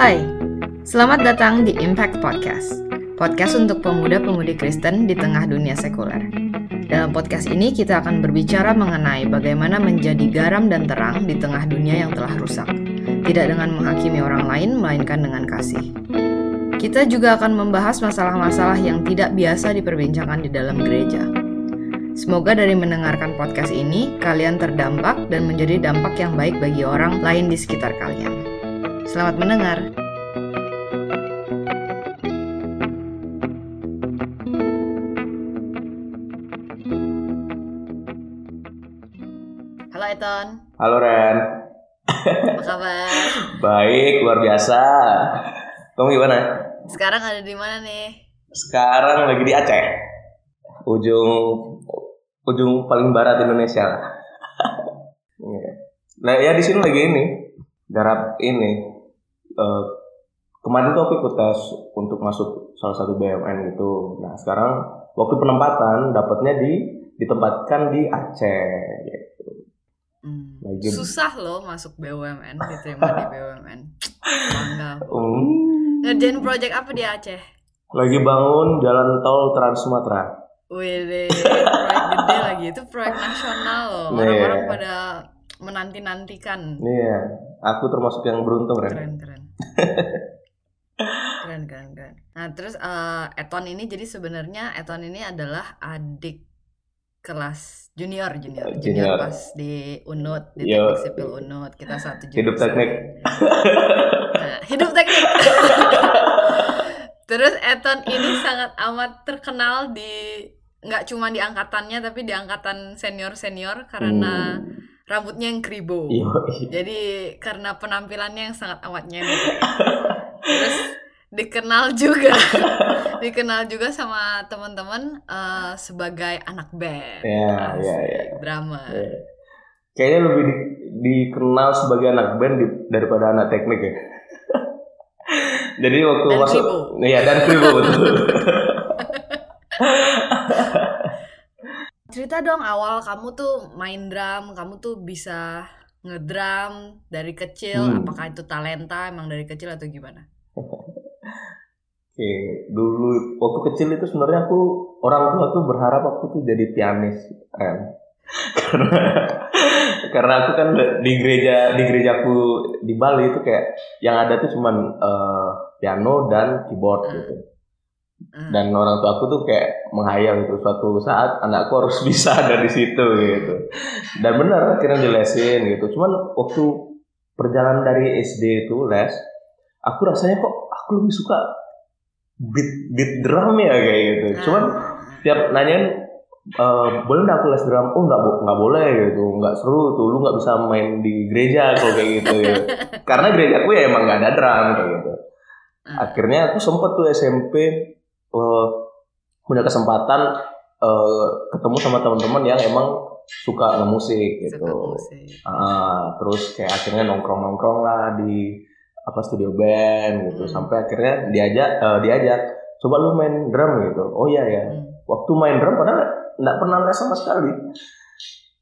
Hai, selamat datang di Impact Podcast. Podcast untuk pemuda-pemudi Kristen di tengah dunia sekuler. Dalam podcast ini kita akan berbicara mengenai bagaimana menjadi garam dan terang di tengah dunia yang telah rusak. Tidak dengan menghakimi orang lain, melainkan dengan kasih. Kita juga akan membahas masalah-masalah yang tidak biasa diperbincangkan di dalam gereja. Semoga dari mendengarkan podcast ini, kalian terdampak dan menjadi dampak yang baik bagi orang lain di sekitar kalian. Selamat mendengar. Halo Eton, Halo Ren, apa kabar? baik luar biasa. Kamu gimana? Sekarang ada di mana nih? Sekarang lagi di Aceh, ujung ujung paling barat Indonesia. lah. Iya. nah ya di sini lagi ini garap ini. Eh, kemarin tuh aku ikut tes untuk masuk salah satu BUMN gitu. Nah sekarang waktu penempatan dapatnya di ditempatkan di Aceh. Gitu. Hmm, Lagi- Susah loh masuk BUMN, diterima di BUMN. Bangga. Hmm. Ngerjain project apa di Aceh? Lagi bangun jalan tol Trans Sumatera. Wih, proyek gede lagi. Itu proyek nasional loh. Iya. Orang-orang pada menanti-nantikan. Iya, aku termasuk yang beruntung Ren. Keren, keren. keren, keren, keren. Nah, terus eh, Eton ini jadi sebenarnya Eton ini adalah adik kelas junior, junior, junior, Junior. pas di Unut, di Yo. Teknik Sipil Unut. Kita satu Hidup jurusan. teknik. Nah, hidup teknik. Terus Eton ini sangat amat terkenal di nggak cuma di angkatannya tapi di angkatan senior senior karena rambutnya yang kribo. Jadi karena penampilannya yang sangat amat nyentrik. Terus dikenal juga, dikenal juga sama teman-teman eh, sebagai anak band, Iya, iya, iya. drama. Iya. Kayaknya lebih di- dikenal sebagai anak band di- daripada anak teknik ya. Jadi waktu Dan masuk, kribo. iya dan kribo betul. Cerita dong awal kamu tuh main drum, kamu tuh bisa ngedrum dari kecil, Hmm. apakah itu talenta emang dari kecil atau gimana? Oke, dulu waktu kecil itu sebenarnya aku orang tua tuh berharap aku tuh jadi pianis, Ren. karena karena aku kan di gereja di gerejaku di Bali itu kayak yang ada tuh cuman eh, piano dan keyboard Hmm. gitu. Hmm. Dan orang tua aku tuh kayak menghayal gitu suatu saat anakku harus bisa ada di situ gitu. Dan benar akhirnya dilesin gitu. Cuman waktu perjalanan dari SD itu les, aku rasanya kok aku lebih suka beat beat drum ya kayak gitu. Cuman Ah. tiap nanyain "Eh, boleh nggak aku les drum? Oh nggak bo- nggak boleh gitu, nggak seru tuh, lu nggak bisa main di gereja kalau kayak gitu. ya. Karena gerejaku ya emang nggak ada drum kayak gitu. Ah. Akhirnya aku sempet tuh SMP eh, punya kesempatan eh, ketemu sama teman-teman yang emang suka ngemusik gitu. Suka musik. Ah, terus kayak akhirnya nongkrong-nongkrong lah di apa studio band gitu Hmm. sampai akhirnya diajak eh, diajak coba lu main drum gitu. Oh iya ya Hmm. waktu main drum padahal nggak pernah les sama sekali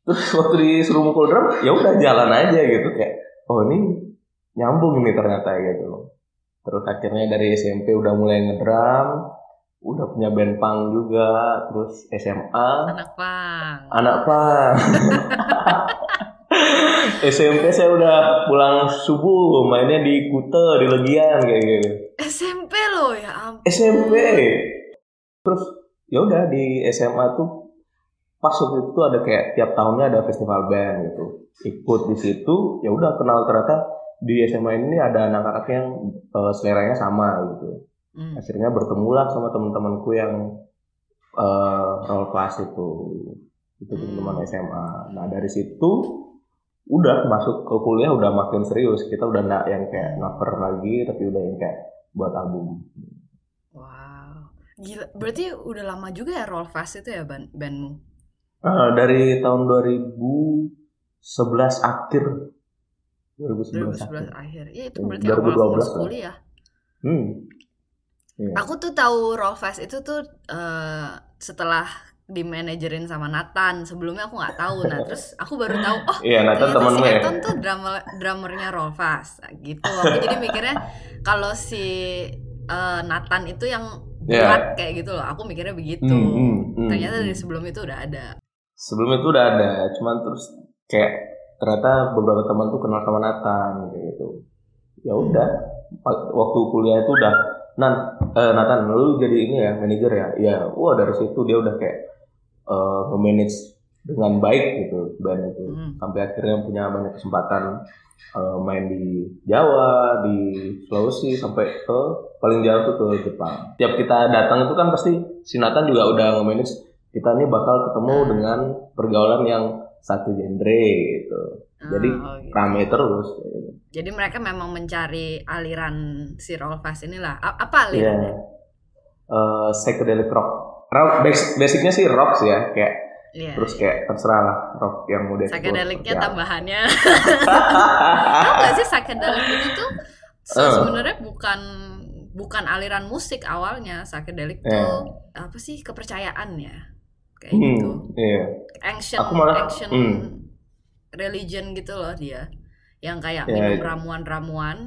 terus waktu disuruh mukul drum ya udah jalan aja gitu kayak oh ini nyambung ini ternyata gitu terus akhirnya dari SMP udah mulai ngedrum udah punya band punk juga terus SMA Anak pang. anak punk. SMP saya udah pulang subuh mainnya di Kute di Legian kayak gitu. SMP loh ya ampun. SMP terus ya udah di SMA tuh pas waktu itu ada kayak tiap tahunnya ada festival band gitu. Ikut di situ ya udah kenal ternyata di SMA ini ada anak-anak yang eh, seleranya sama gitu Hmm. akhirnya bertemulah sama teman-temanku yang eh role class itu itu teman-teman Hmm. SMA nah dari situ udah masuk ke kuliah udah makin serius kita udah nggak yang kayak cover lagi tapi udah yang kayak buat album Wow. Gila, berarti udah lama juga ya roll fast itu ya ban- bandmu? Ah, dari tahun 2011 akhir 2011, 2011 akhir. akhir. Iya itu Hmm, berarti awal aku 2012 masuk lah. kuliah. Hmm. Iya. Aku tuh tahu roll fast itu tuh eh, setelah di manajerin sama Nathan sebelumnya aku nggak tahu nah terus aku baru tahu oh Iya, Nathan temenmu si ya? Eton tuh drummer drummernya Rolfas gitu aku jadi mikirnya kalau si eh, Nathan itu yang Iya. berat kayak gitu loh aku mikirnya begitu Hmm, hmm, hmm, ternyata dari hmm. sebelum itu udah ada Sebelum itu udah ada, cuman terus kayak ternyata beberapa teman tuh kenal sama Nathan gitu. Ya udah, pa- waktu kuliah itu udah Nan, eh, Nathan, lu jadi ini ya manajer ya? Ya, wah dari situ dia udah kayak eh, nge-manage dengan baik gitu band itu. Hmm. Sampai akhirnya punya banyak kesempatan eh, main di Jawa, di Sulawesi, sampai ke paling jauh tuh ke Jepang. Tiap kita datang itu kan pasti si Nathan juga udah nge-manage kita nih bakal ketemu Hmm. dengan pergaulan yang satu genre gitu. Jadi Ah, oh gitu. rame terus. gitu. jadi mereka memang mencari aliran si Rolfas inilah A- Iya. apa alirannya Eh, psychedelic rock. Rock bas- basicnya sih rock sih ya, kayak Iya, terus iya. kayak terserah lah rock yang dieksplor psychedelicnya apa. tambahannya Tahu gak sih psychedelic itu tuh Eh. sebenarnya bukan bukan aliran musik awalnya psychedelic Eh. tuh apa sih kepercayaannya kayak Hmm, gitu iya. ancient Aku malah- ancient hmm. Religion gitu loh dia yang kayak Ya, minum iya. ramuan-ramuan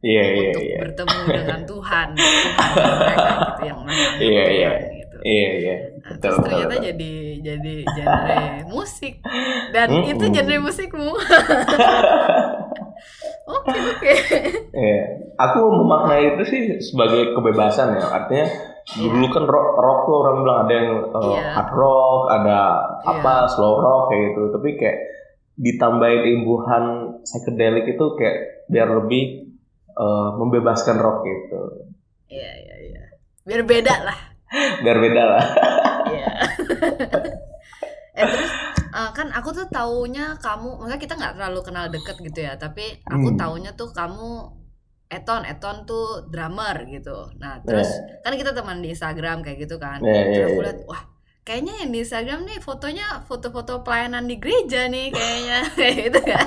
Iya, iya, untuk iya. bertemu dengan Tuhan Tuhan mereka gitu yang menganggap Iya, iya. Tuhan gitu Iya, iya. Nah, Betul, terus betul, ternyata betul. jadi jadi genre musik dan Mm-mm. itu genre musikmu. Oke oke. Iya. Aku memaknai itu sih sebagai kebebasan ya. Artinya dulu kan rock, rock tuh orang bilang ada yang uh, Iya. hard rock, ada apa Iya. slow rock kayak gitu. Tapi kayak ditambahin imbuhan psychedelic itu kayak biar lebih uh, membebaskan rock gitu. Iya iya iya. Biar beda lah. Biar beda lah. Iya. eh terus eh, kan aku tuh taunya kamu, maksudnya kita nggak terlalu kenal deket gitu ya, tapi aku Hmm. taunya tuh kamu Eton, Eton tuh drummer gitu. Nah terus kan kita teman di Instagram kayak gitu kan. Iya, iya, Terus aku iya. lihat, wah kayaknya yang di Instagram nih fotonya foto-foto pelayanan di gereja nih kayaknya kayak gitu kan.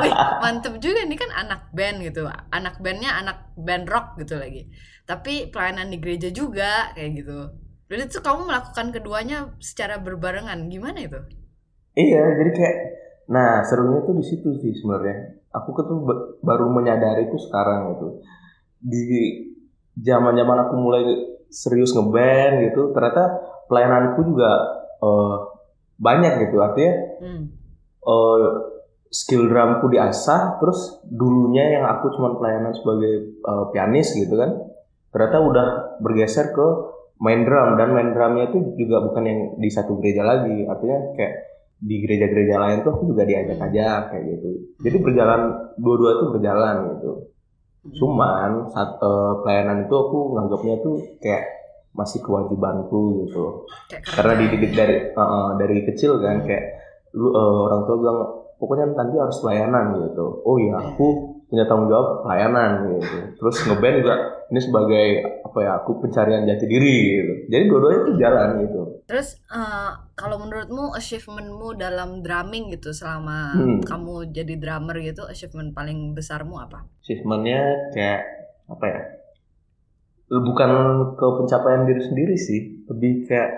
Wih mantep juga nih kan anak band gitu, anak bandnya anak band rock gitu lagi. Tapi pelayanan di gereja juga kayak gitu. Berarti tuh kamu melakukan keduanya secara berbarengan, gimana itu? Iya, jadi kayak nah serunya tuh di situ sih sebenarnya. Aku tuh ba- baru menyadari itu sekarang gitu. Di zaman-zaman aku mulai serius ngeband gitu, ternyata pelayananku juga eh, banyak gitu. Artinya Hmm. eh, skill drumku diasah, terus dulunya yang aku cuma pelayanan sebagai eh, pianis gitu kan, ternyata udah bergeser ke main drum dan main drumnya itu juga bukan yang di satu gereja lagi, artinya kayak di gereja-gereja lain tuh aku juga diajak Hmm. aja kayak gitu. Jadi berjalan dua-dua tuh berjalan gitu. Cuman saat eh, pelayanan itu aku nganggapnya tuh kayak masih kewajibanku gitu. Karena dididik dari uh, uh, dari kecil kan Hmm. kayak lu uh, orang tua bilang pokoknya nanti harus pelayanan gitu. Oh iya aku punya tanggung jawab pelayanan gitu. Terus ngeband juga ini sebagai apa ya aku pencarian jati diri gitu. Jadi dua-duanya itu jalan gitu. Terus eh, kalau menurutmu achievementmu dalam drumming gitu selama Hmm. kamu jadi drummer gitu, achievement paling besarmu apa? achievementnya kayak apa ya bukan ke pencapaian diri sendiri sih lebih kayak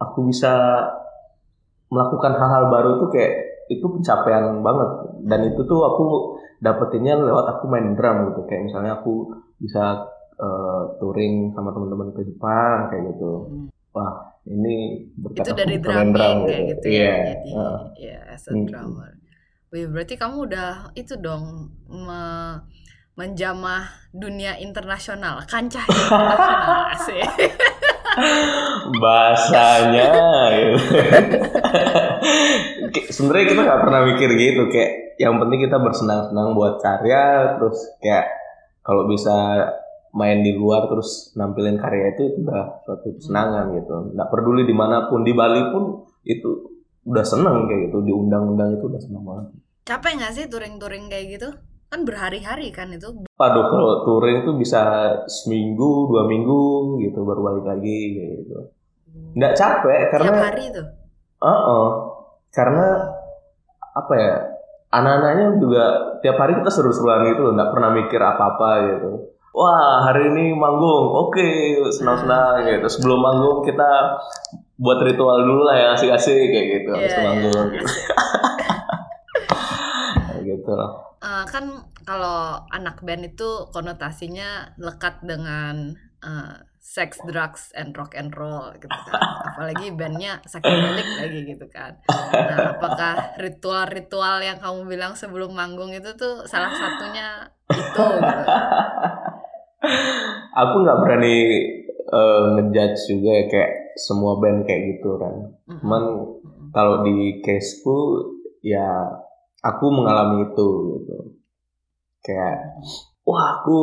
aku bisa melakukan hal-hal baru tuh kayak itu pencapaian banget dan itu tuh aku dapetinnya lewat aku main drum gitu kayak misalnya aku bisa eh, touring sama teman-teman ke Jepang kayak gitu Hmm. wah ini berkat Itu dari drumming kayak gitu ya. Iya, Jadi heeh. ya as a Hmm. drummer. Wih, berarti kamu udah itu dong me- menjamah dunia internasional, kancah internasional asik. bahasanya sebenarnya kita nggak pernah mikir gitu kayak yang penting kita bersenang-senang buat karya terus kayak kalau bisa main di luar terus nampilin karya itu itu udah suatu kesenangan gitu nggak peduli di mana pun di Bali pun itu udah seneng kayak gitu diundang-undang itu udah seneng banget Capek nggak sih touring-touring kayak gitu? Kan berhari-hari kan itu. Waduh kalau touring tuh bisa seminggu dua minggu gitu baru balik lagi gitu nggak capek karena Tiap hari tuh. Heeh. karena apa ya anak-anaknya juga tiap hari kita seru-seruan gitu loh nggak pernah mikir apa-apa gitu wah hari ini manggung oke senang-senang gitu sebelum manggung kita buat ritual dulu lah yang asik-asik kayak gitu habis Iya, manggung iya, gitu. gitu loh Eh, kan kalau anak band itu konotasinya lekat dengan eh, sex, drugs, and rock and roll gitu kan. Apalagi bandnya psychedelic lagi gitu kan. Nah, apakah ritual-ritual yang kamu bilang sebelum manggung itu tuh salah satunya itu gitu? aku nggak berani eh, ngejudge juga ya kayak semua band kayak gitu kan cuman kalau di caseku ya aku mengalami itu gitu. Kayak wah aku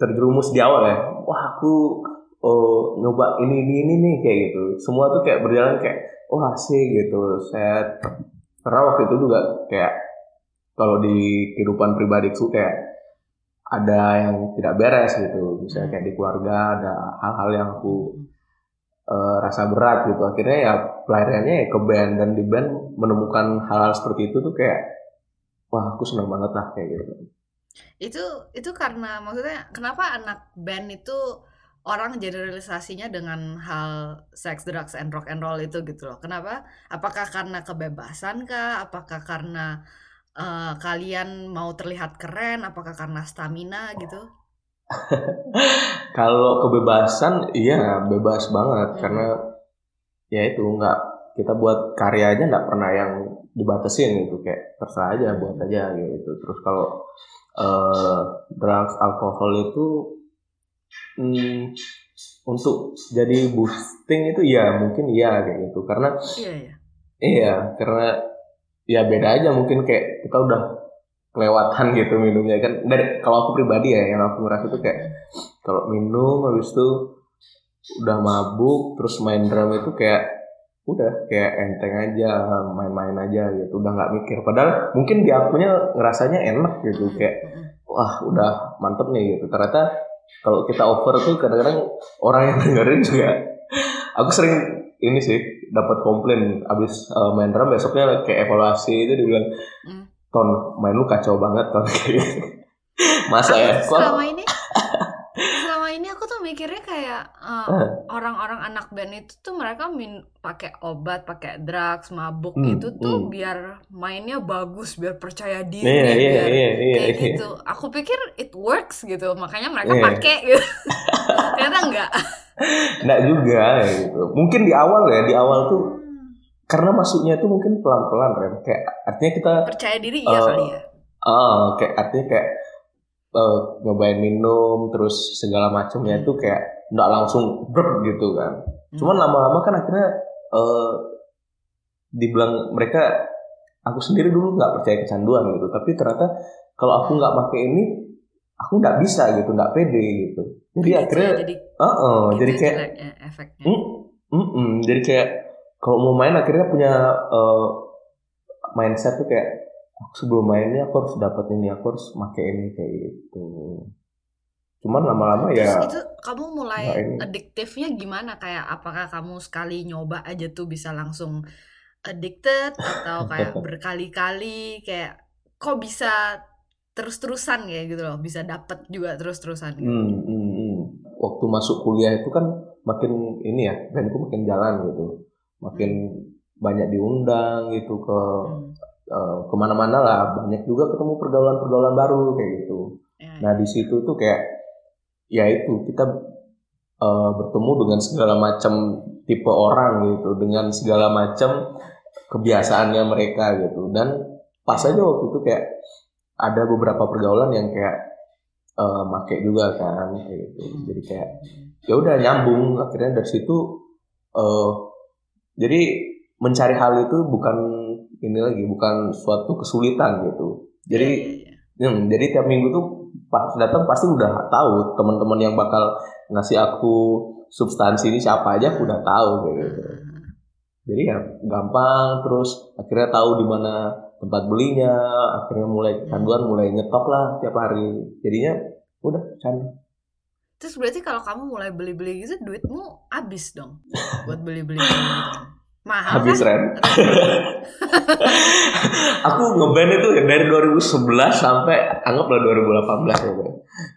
terjerumus di awal ya. Wah aku oh, nyoba ini ini ini nih kayak gitu. Semua tuh kayak berjalan kayak wah asik gitu. Saya karena waktu itu juga kayak kalau di kehidupan pribadiku kayak ada yang tidak beres gitu. Misalnya kayak di keluarga ada hal-hal yang aku eh, rasa berat gitu. Akhirnya ya pelariannya ya ke band. Dan di band menemukan hal-hal seperti itu tuh kayak wah aku senang banget lah kayak gitu Itu itu karena maksudnya kenapa anak band itu orang generalisasinya dengan hal sex, drugs, and rock and roll itu gitu loh. Kenapa? Apakah karena kebebasan kah? Apakah karena eh, kalian mau terlihat keren? Apakah karena stamina gitu? kalau kebebasan iya bebas banget Hmm. karena ya itu nggak kita buat karya aja nggak pernah yang dibatasin gitu kayak terserah aja buat aja gitu terus kalau eh, drugs alkohol itu hmm, untuk jadi boosting itu ya mungkin iya kayak gitu karena Iya ya. Iya, karena ya beda aja mungkin kayak kita udah kelewatan gitu minumnya kan. Dari kalau aku pribadi ya yang aku ngerasa tuh kayak kalau minum habis itu udah mabuk terus main drum itu kayak udah. Kayak enteng aja main-main aja gitu. Udah nggak mikir. Padahal mungkin di akunya ngerasanya enak gitu. Kayak wah udah mantep nih gitu. Ternyata kalau kita over tuh kadang-kadang orang yang dengerin juga aku sering ini sih dapat komplain abis uh, main drum besoknya kayak evaluasi itu dibilang Hmm. ton main lu kacau banget ton. Kayak masa ya? Kok selama ini selama ini aku tuh kayak eh, Eh. orang-orang anak band itu tuh mereka min pakai obat, pakai drugs, mabuk Hmm, itu tuh hmm. biar mainnya bagus, biar percaya diri, iya iya biar iya iya kayak iya. gitu. Aku pikir it works gitu, makanya mereka Iya. pakai gitu. Ternyata enggak. nggak juga ya gitu mungkin di awal ya di awal tuh Hmm. karena masuknya tuh mungkin pelan-pelan Rem kayak artinya kita Percaya diri iya Eh, kali ya. ah kayak artinya kayak eh, nyobain minum terus segala macamnya Hmm. itu kayak nggak langsung ber gitu kan Hmm. Cuman lama-lama kan akhirnya eh dibilang mereka aku sendiri dulu nggak percaya kecanduan gitu, tapi ternyata kalau aku Hmm. nggak pakai ini aku nggak bisa gitu, nggak pede gitu. Jadi Gitu ya, akhirnya, jadi uh jadi gitu kayak, jeleknya efeknya. mm, mm, mm. jadi kayak kalau mau main akhirnya punya eh, mindset tuh kayak aku sebelum mainnya aku harus dapat ini, aku harus pakai ini kayak gitu. Cuman lama-lama ya Terus itu kamu mulai ini. adiktifnya gimana? Kayak apakah kamu sekali nyoba aja tuh bisa langsung addicted atau kayak berkali-kali kayak kok bisa terus-terusan kayak gitu loh, bisa dapet juga terus-terusan gitu. Hmm, hmm, hmm. Waktu masuk kuliah itu kan makin ini ya, bandku makin jalan gitu, makin banyak diundang gitu ke Hmm. eh, ke mana-mana lah, banyak juga ketemu pergaulan-pergaulan baru kayak gitu. Ya, Nah di situ tuh kayak ya itu kita eh, bertemu dengan segala macam tipe orang gitu, dengan segala macam kebiasaannya mereka gitu, dan pas aja waktu itu kayak ada beberapa pergaulan yang kayak eh make juga kan kayak gitu. Hmm. Jadi kayak ya udah nyambung akhirnya dari situ eh jadi mencari hal itu bukan ini lagi bukan suatu kesulitan gitu. Jadi Iya, iya, iya. Hmm, jadi tiap minggu tuh pas datang pasti udah tahu teman-teman yang bakal ngasih aku substansi ini siapa aja aku udah tahu gitu. Jadi ya gampang terus akhirnya tahu di mana tempat belinya, akhirnya mulai kecanduan, mulai nyetok lah tiap hari. Jadinya udah candu. Terus berarti kalau kamu mulai beli-beli gitu duitmu habis dong buat beli-beli gitu. Mahal habis kan? rent. aku ngeband itu ya dari 2011 sampai anggaplah 2018 gitu.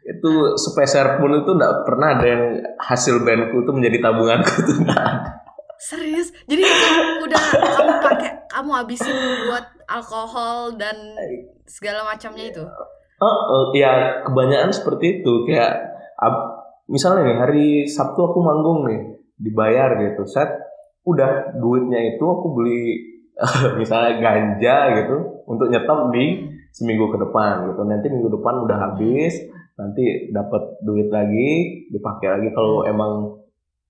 Itu sepeser pun itu nggak pernah ada yang hasil bandku itu menjadi tabunganku tuh nggak ada. Serius? Jadi itu udah kamu pakai kamu habisin buat alkohol dan segala macamnya itu? Oh, oh, ya kebanyakan seperti itu kayak ab- misalnya nih hari Sabtu aku manggung nih dibayar gitu set udah duitnya itu aku beli misalnya ganja gitu untuk nyetop di Hmm. seminggu ke depan gitu. Nanti minggu depan udah habis nanti dapat duit lagi dipakai lagi. Kalau emang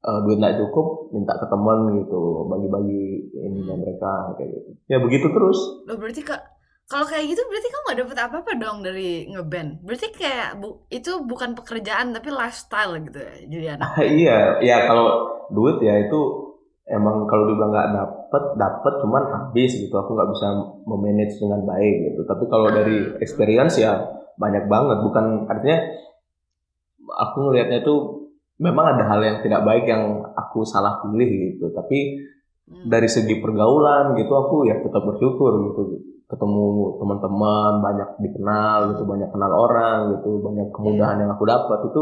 eh, duit nggak cukup minta ke teman gitu bagi-bagi ininya mereka kayak gitu. Ya begitu terus. Loh berarti kak kalau kayak gitu berarti kamu gak dapet apa-apa dong dari ngeband. Berarti kayak bu, itu bukan pekerjaan tapi lifestyle gitu ya jadi anak. iya ya kalau duit ya itu emang kalau dibilang nggak dapet dapet cuman habis gitu. Aku nggak bisa memanage dengan baik gitu. Tapi kalau dari experience ya banyak banget. Bukan artinya aku ngelihatnya itu memang ada hal yang tidak baik yang aku salah pilih gitu. Tapi Hmm. dari segi pergaulan gitu aku ya tetap bersyukur gitu. Ketemu teman-teman banyak dikenal gitu banyak kenal orang gitu banyak kemudahan yang aku dapat itu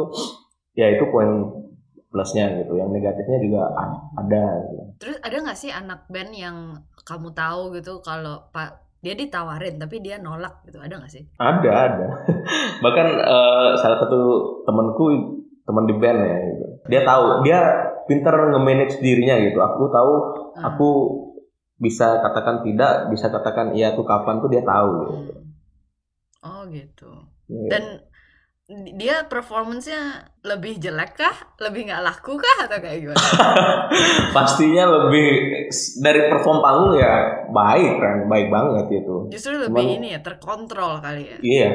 ya itu poin plusnya gitu yang negatifnya juga ada gitu. Terus ada nggak sih anak band yang kamu tahu gitu kalau pak dia ditawarin tapi dia nolak gitu ada nggak sih? ada ada bahkan eh, salah satu temanku teman di band ya gitu. dia tahu dia pinter nge-manage dirinya gitu aku tahu Ah. aku bisa katakan tidak bisa katakan iya tuh kapan tuh dia tahu gitu. Hmm. Oh gitu. Iya. Dan dia performance-nya lebih jelek kah? Lebih nggak laku kah atau kayak gimana? pastinya lebih dari perform panggung ya baik kan baik banget itu Justru lebih Cuman- ini ya terkontrol kali ya. iya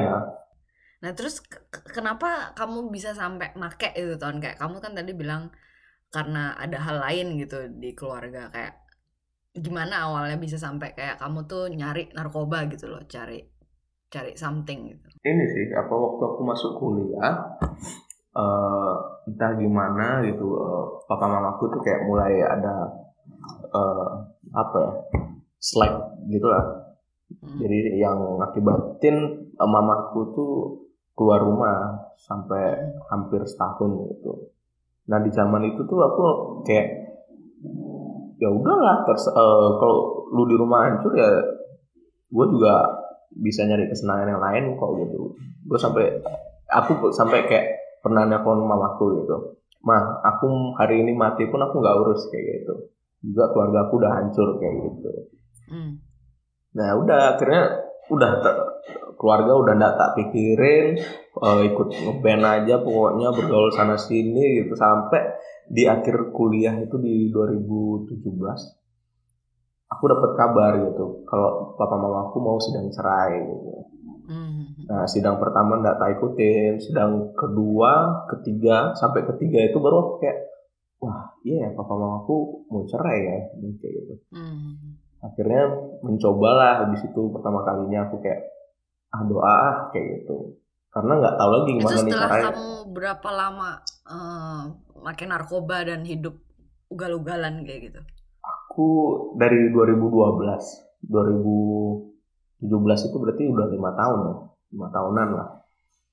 Nah terus ke- ke- kenapa kamu bisa sampai make itu tahun kayak kamu kan tadi bilang karena ada hal lain gitu di keluarga kayak gimana awalnya bisa sampai kayak kamu tuh nyari narkoba gitu loh cari cari something gitu. ini sih apa waktu aku masuk kuliah eh entah gimana gitu eh, papa mamaku tuh kayak mulai ada eh apa ya slack gitu lah Hmm. jadi yang ngakibatin eh, mamaku tuh keluar rumah sampai hampir setahun gitu nah di zaman itu tuh aku kayak ya udahlah terus eh, kalau lu di rumah hancur ya gue juga bisa nyari kesenangan yang lain kok gitu. Gue sampai aku sampai kayak pernah nelfon mamaku gitu. Mah aku hari ini mati pun aku nggak urus kayak gitu. Juga keluarga aku udah hancur kayak gitu. Hmm. nah udah akhirnya udah ter- keluarga udah nggak tak pikirin eh, ikut ngeband aja pokoknya bergaul sana sini gitu. Sampai di akhir kuliah itu di 2017 aku dapat kabar gitu kalau papa mama aku mau sidang cerai gitu Hmm. Nah, sidang pertama nggak tak ikutin, sidang kedua, ketiga, sampai ketiga itu baru aku kayak, wah iya ya papa mamaku mau cerai ya, kayak gitu. Hmm. Akhirnya mencobalah habis itu pertama kalinya aku kayak, ah doa ah kayak gitu. Karena nggak tahu lagi Itu gimana nih setelah caranya. kamu berapa lama makin narkoba dan hidup ugal-ugalan kayak gitu? Aku dari 2012, 2017 itu berarti udah lima tahun ya, lima tahunan lah.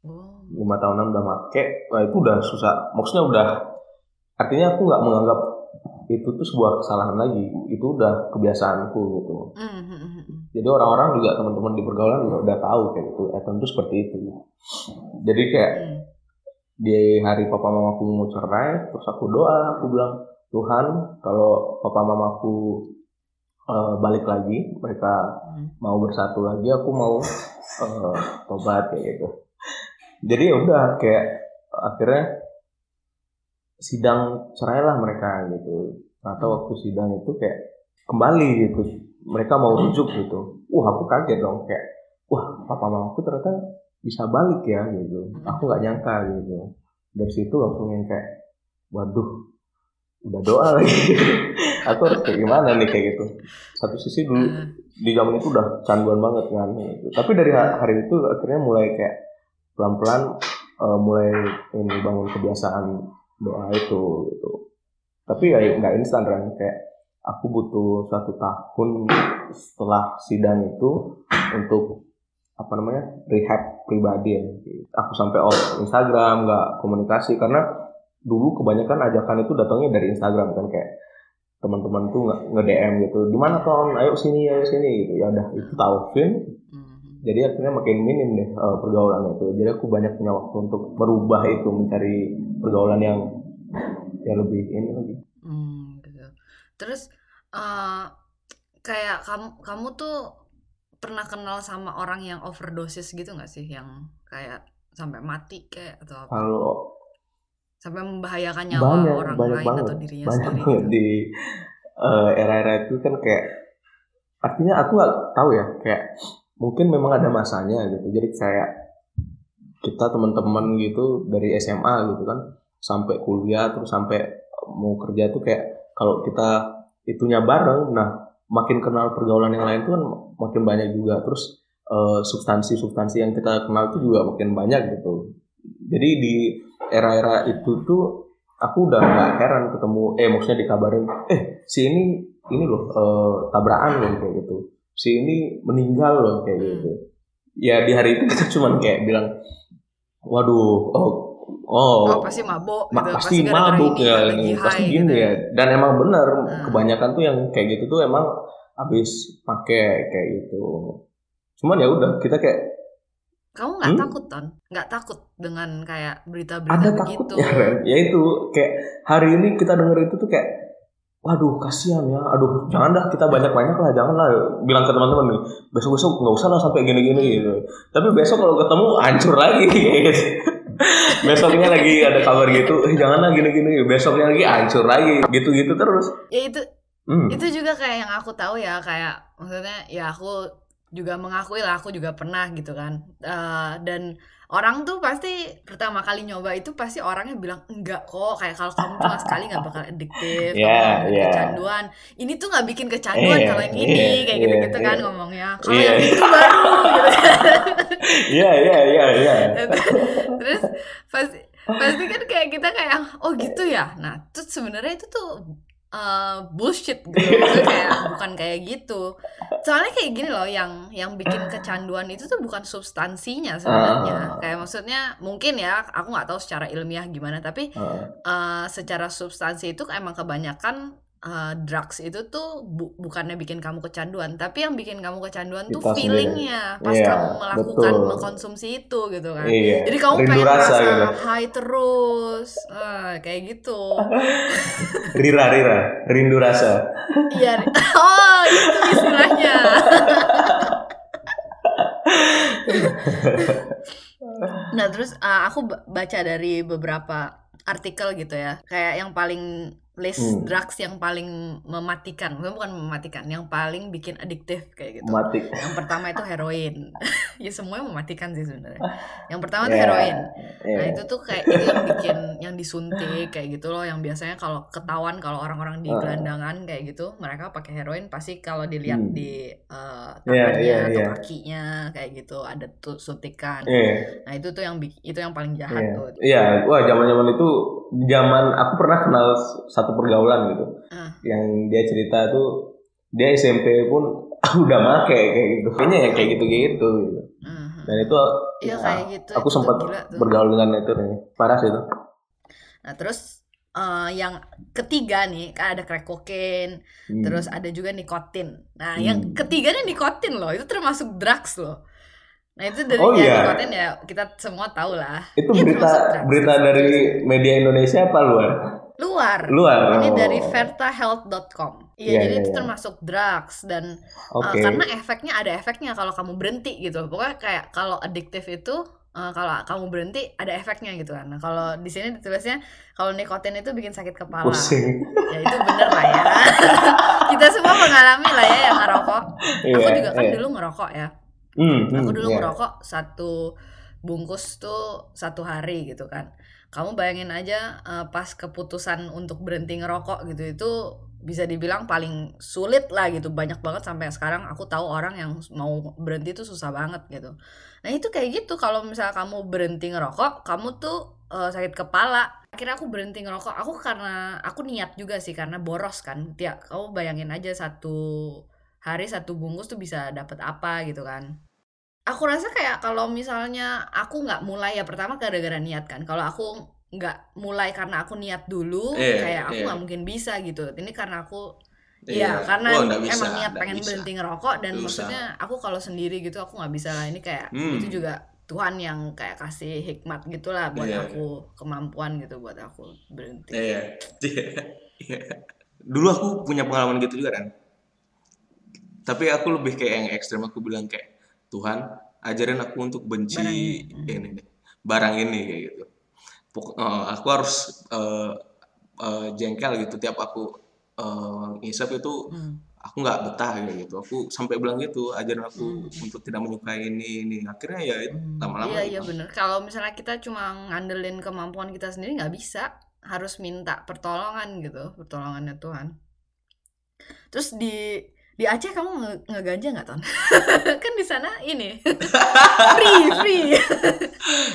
Oh. lima tahunan udah make wah itu udah susah maksudnya udah artinya aku nggak menganggap itu tuh sebuah kesalahan lagi itu udah kebiasaanku gitu Hmm, hmm, hmm, hmm. jadi orang-orang juga teman-teman di pergaulan juga udah tahu kayak gitu eh tentu seperti itu jadi kayak Hmm. di hari papa mamaku mau cerai terus aku doa aku bilang Tuhan kalau papa mamaku eh, balik lagi mereka Hmm. mau bersatu lagi aku mau eh, tobat kayak gitu. Jadi ya udah kayak akhirnya sidang cerai lah mereka gitu. Atau waktu sidang itu kayak kembali gitu. Mereka mau rujuk gitu. Wah aku kaget dong kayak wah papa mamaku ternyata bisa balik ya gitu. Aku nggak nyangka gitu. Dari situ langsung yang kayak waduh udah doa lagi aku harus kayak gimana nih kayak gitu satu sisi dulu Ah. di zaman itu udah canduan banget kan gitu. tapi dari ha- hari itu akhirnya mulai kayak pelan-pelan eh, mulai ini bangun kebiasaan doa itu gitu tapi ya nggak instan kan kayak aku butuh satu tahun setelah sidang itu untuk apa namanya rehab pribadi ya. Aku sampai off Instagram, nggak komunikasi karena dulu kebanyakan ajakan itu datangnya dari Instagram kan kayak teman-teman tuh nge, nge DM gitu, di mana ton, ayo sini, ayo sini gitu. Ya udah itu Taufin. Mhm. Jadi akhirnya makin minim deh uh, pergaulan itu. Jadi aku banyak punya waktu untuk merubah itu, mencari pergaulan yang yang lebih ini lagi. Hmm, gitu. Terus eh kayak kamu kamu tuh pernah kenal sama orang yang overdosis gitu nggak sih yang kayak sampai mati kayak atau apa? Kalau Sampai membahayakan nyawa banyak orang banyak lain banget. atau dirinya banyak sendiri banget di eh, era-era itu kan kayak artinya aku nggak tahu ya kayak mungkin memang ada masanya gitu. Jadi kayak kita teman-teman gitu dari SMA gitu kan sampai kuliah terus sampai mau kerja tuh kayak kalau kita itunya bareng nah makin kenal pergaulan yang lain tuh kan makin banyak juga. Terus eh, substansi-substansi yang kita kenal tuh juga makin banyak gitu. Jadi di era-era itu tuh aku udah nggak heran ketemu eh maksudnya dikabarin eh si ini ini loh eh, tabrakan loh kayak gitu si ini meninggal loh kayak Hmm. gitu ya di hari itu kita cuman kayak bilang waduh oh oh Oh, pasti mabok Ma- gitu. pasti gara-gara mabuk ya ini pasti gini gitu ya dan emang bener Hmm. kebanyakan tuh yang kayak gitu tuh emang habis pakai kayak gitu cuman ya udah kita kayak Kamu nggak Hmm? takut ton? Nggak takut dengan kayak ada berita-berita begitu? takutnya Ren ya itu kayak hari ini kita denger itu tuh kayak waduh kasihan ya aduh jangan dah kita banyak banyak lah jangan lah bilang ke teman-teman nih besok besok nggak usah lah sampai gini-gini gitu tapi besok kalau ketemu hancur lagi gitu. besoknya lagi ada kabar gitu eh jangan lah gini-gini besoknya lagi hancur lagi gitu-gitu terus Ya itu Hmm. itu juga kayak yang aku tahu ya kayak maksudnya ya aku juga mengakui lah aku juga pernah gitu kan Eh, dan orang tuh pasti pertama kali nyoba itu pasti orangnya bilang enggak kok kayak kalau kamu cuma sekali nggak bakal adiktif kamu Yeah, bikin yeah. kecanduan ini tuh nggak bikin kecanduan Iya, kalau yang ini iya, kayak iya, gitu gitu kan iya. ngomongnya kalau Iya. yang itu baru gitu Iya iya iya iya. terus pasti pasti kan kayak kita kayak oh gitu ya nah terus sebenarnya itu tuh uh, bullshit gitu kayak bukan kayak gitu soalnya kayak gini loh yang yang bikin kecanduan itu tuh bukan substansinya sebenarnya Ah. kayak maksudnya mungkin ya aku nggak tahu secara ilmiah gimana tapi Heeh. uh, secara substansi itu emang kebanyakan uh, drugs itu tuh bu- bukannya bikin kamu kecanduan tapi yang bikin kamu kecanduan tuh Kita sendiri. feelingnya pas Iya, kamu melakukan betul. mengkonsumsi itu gitu kan Iya. jadi kamu Rindu pengen rasa gitu. high terus Ah, kayak gitu Rira rira rindu rasa. iya oh itu istilahnya nah terus uh, aku ba- baca dari beberapa artikel gitu ya kayak yang paling list Hmm. drugs yang paling mematikan bukan bukan mematikan yang paling bikin adiktif kayak gitu Mati. yang pertama itu heroin ya semuanya mematikan sih sebenarnya yang pertama itu Ya, heroin iya. Nah itu tuh kayak itu yang bikin yang disuntik kayak gitu loh yang biasanya kalau ketahuan kalau orang-orang di Ah. gelandangan kayak gitu mereka pakai heroin pasti kalau dilihat Hmm. di uh, Iya, tangannya iya, atau iya. kakinya kayak gitu ada tuh suntikan. Iya. Nah itu tuh yang itu yang paling jahat Iya. tuh. Iya, wah zaman-zaman itu zaman aku pernah kenal satu pergaulan gitu. Ah. Yang dia cerita tuh dia SMP pun udah make kayak gitu. Kayaknya ya kayak gitu-gitu gitu. Mhm. Dan itu Iya ya, kayak gitu. aku itu sempat gila tuh. bergaul dengan itu nih. Parah sih itu. Nah terus uh, yang ketiga nih kan ada crack cocaine, Hmm. terus ada juga nikotin. Nah Hmm. yang ketiga nih nikotin loh, itu termasuk drugs loh. Nah itu dari Oh, ya, iya. nikotin ya kita semua tahu lah. itu Ini berita drugs. berita dari media Indonesia apa luar? Luar. Luar. Ini oh. dari vertahealth.com. Iya, Iya, jadi iya, itu iya. termasuk drugs dan uh, Oke. karena efeknya ada efeknya kalau kamu berhenti gitu. Pokoknya kayak kalau adiktif itu uh, kalau kamu berhenti ada efeknya gitu kan. Nah, kalau di sini ditulisnya kalau nikotin itu bikin sakit kepala. Pusing. Ya itu bener lah ya. Kita semua mengalami lah ya yang ngerokok. Aku Iya, juga kan iya. dulu ngerokok ya. Hmm, Aku hmm, dulu iya. ngerokok satu bungkus tuh satu hari gitu kan. Kamu bayangin aja eh, pas keputusan untuk berhenti ngerokok gitu itu bisa dibilang paling sulit lah gitu. Banyak banget sampai sekarang aku tahu orang yang mau berhenti tuh susah banget gitu. Nah itu kayak gitu. Kalau misalnya kamu berhenti ngerokok, kamu tuh eh, sakit kepala. Akhirnya aku berhenti ngerokok. Aku karena aku niat juga sih karena boros kan. Tiap kamu bayangin aja satu hari satu bungkus tuh bisa dapat apa gitu kan aku rasa kayak kalau misalnya aku nggak mulai ya pertama gara-gara niat kan kalau aku nggak mulai karena aku niat dulu Iya, kayak aku iya. nggak mungkin bisa gitu ini karena aku Iya. Iya, karena Oh, bisa, emang niat pengen bisa. berhenti ngerokok dan Susah. maksudnya aku kalau sendiri gitu aku nggak bisa lah ini kayak Hmm. itu juga Tuhan yang kayak kasih hikmat gitulah buat Iya, aku kemampuan gitu buat aku berhenti. Iya. Iya. Dulu aku punya pengalaman gitu juga kan. Tapi aku lebih kayak yang ekstrem aku bilang kayak Tuhan ajarin aku untuk benci Barang ini. barang ini kayak gitu. Pok- eh, aku harus eh, eh, jengkel gitu tiap aku eh, ngisep itu Hmm. aku nggak betah kayak gitu. Aku sampai bilang gitu ajarin aku untuk tidak menyukai ini ini. Akhirnya ya itu Hmm. lama-lama Iya iya gitu. bener. Kalau misalnya kita cuma ngandelin kemampuan kita sendiri nggak bisa, harus minta pertolongan gitu, pertolongannya Tuhan. Terus di di Aceh kamu nge ngeganja nggak ton? kan di sana ini free free.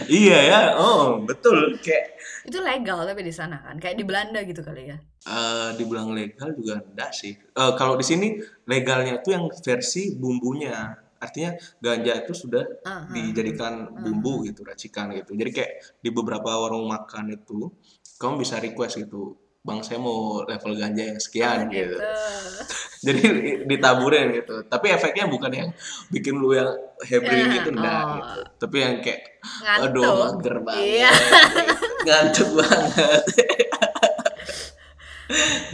Iya ya, oh betul kayak Itu legal tapi di sana kan, kayak di Belanda gitu kali ya. Eh, dibilang legal juga enggak sih. Eh, kalau di sini legalnya itu yang versi bumbunya. Artinya ganja itu sudah Ah, ah, dijadikan bumbu gitu, racikan gitu. Jadi kayak di beberapa warung makan itu kamu bisa request gitu. Bang saya mau level ganja yang sekian ah, gitu. gitu. Jadi ditaburin gitu. Tapi efeknya bukan yang bikin lu yang happy Ya, gitu enggak oh. gitu. Tapi yang kayak Ngantuk. aduh mager banget. Iya. Ngantuk banget.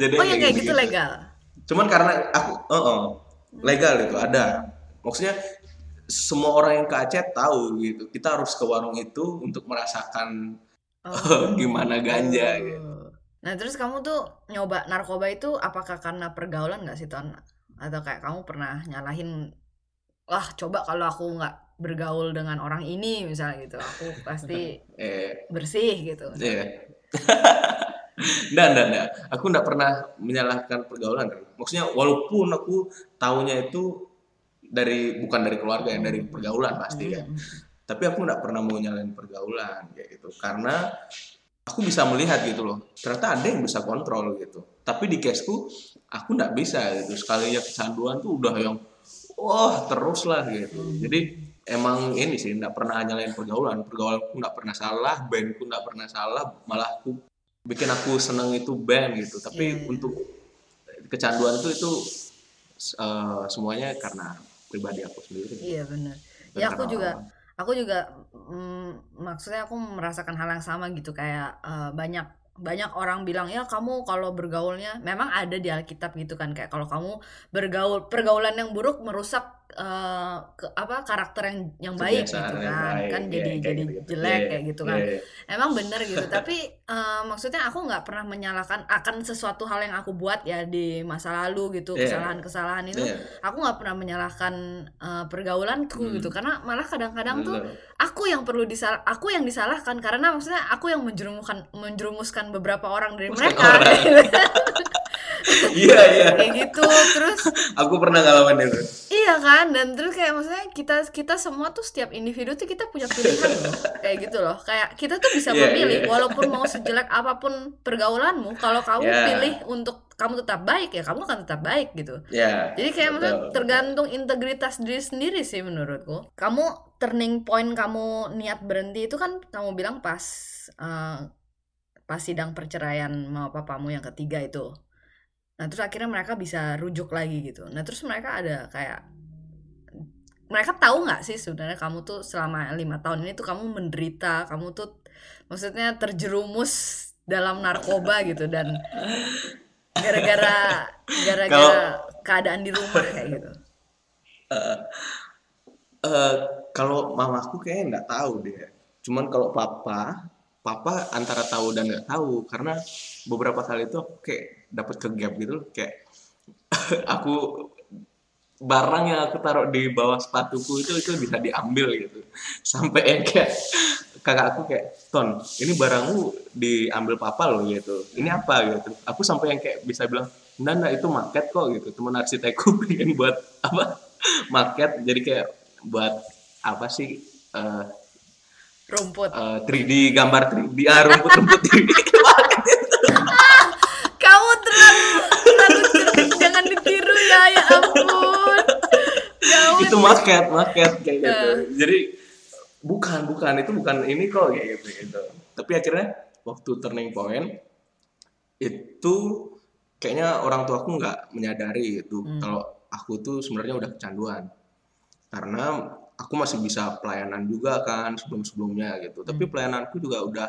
Jadi Oh yang kayak gitu gitu-gitu. legal. Cuman karena aku, oh, oh, legal itu ada. Maksudnya semua orang yang ke Aceh tahu gitu. Kita harus ke warung itu untuk merasakan gimana ganja gitu. Nah terus kamu tuh nyoba narkoba itu apakah karena pergaulan nggak sih Ton? Atau kayak kamu pernah nyalahin, wah coba kalau aku nggak bergaul dengan orang ini misalnya gitu, aku pasti Eh, bersih gitu. iya. Nggak, nggak, nggak. Aku nggak pernah menyalahkan pergaulan. Maksudnya walaupun aku taunya itu dari bukan dari keluarga ya, dari pergaulan pasti kan. Hmm. tapi aku nggak pernah mau nyalain pergaulan kayak gitu karena aku bisa melihat gitu loh ternyata ada yang bisa kontrol gitu. Tapi di caseku aku nggak bisa gitu. Sekalinya kecanduan tuh udah yang wah terus lah gitu. Jadi emang ini sih nggak pernah nyalain pergaulan. Pergaulanku nggak pernah salah bandku nggak pernah salah malah aku bikin aku seneng itu band gitu. Tapi Iya. untuk kecanduan itu itu eh, semuanya karena pribadi aku sendiri. Iya benar. Ya aku juga, aku juga mm, maksudnya aku merasakan hal yang sama gitu kayak eh, banyak banyak orang bilang ya kamu kalau bergaulnya memang ada di Alkitab gitu kan kayak kalau kamu bergaul pergaulan yang buruk merusak eh, ke, apa karakter yang yang baik Kebiasaan gitu kan baik, kan iya, jadi jadi gitu-gitu. jelek Iya, kayak gitu kan iya. emang bener gitu tapi eh, maksudnya aku nggak pernah menyalahkan akan sesuatu hal yang aku buat ya di masa lalu gitu Iya. kesalahan-kesalahan itu Iya, aku nggak pernah menyalahkan eh, pergaulanku Hmm. gitu karena malah kadang-kadang tuh aku yang perlu disalah aku yang disalahkan karena maksudnya aku yang menjerumuskan menjerumuskan beberapa orang dari Menjerumuskan mereka orang. Iya iya. kayak gitu terus Aku pernah ngalamin itu. iya kan dan terus kayak maksudnya kita kita semua tuh setiap individu tuh kita punya pilihan loh kayak gitu loh kayak kita tuh bisa Iya, memilih iya. walaupun mau sejelek apa pun pergaulanmu kalau kamu Iya. pilih untuk kamu tetap baik ya kamu akan tetap baik gitu Ya. Jadi kayak maksudnya tergantung integritas diri sendiri sih menurutku. Kamu turning point kamu niat berhenti itu kan kamu bilang pas eh, pas sidang perceraian sama papamu yang ketiga itu. Nah terus akhirnya mereka bisa rujuk lagi gitu. Nah terus mereka ada kayak mereka tahu nggak sih sebenarnya kamu tuh selama lima tahun ini tuh kamu menderita, kamu tuh maksudnya terjerumus dalam narkoba gitu dan gara-gara gara-gara keadaan di rumah kayak gitu. Eh, kalau mamaku kayaknya nggak tahu deh. Cuman kalau papa, papa antara tahu dan nggak tahu karena beberapa kali itu aku kayak dapat ke gap gitu loh, kayak aku barang yang aku taruh di bawah sepatuku itu itu bisa diambil gitu. Sampai yang kayak kakak aku kayak ton ini barangmu diambil papa loh gitu. Ini apa? gitu. Aku sampai yang kayak bisa bilang enggak enggak itu market kok gitu. Teman arsitekku pengen buat apa market. Jadi kayak buat apa sih eh, Rumput. eh, 3D gambar 3D ah rumput-rumput 3D Kamu terlalu terlalu cerdik, jangan ditiru ya, ya ampun. Jauh. itu market market kayak gitu jadi bukan bukan itu bukan ini kok kayak gitu gitu tapi akhirnya waktu turning point itu kayaknya orang tua aku nggak menyadari itu Hmm. kalau aku tuh sebenarnya udah kecanduan karena aku masih bisa pelayanan juga kan sebelum sebelumnya gitu tapi Hmm. pelayananku juga udah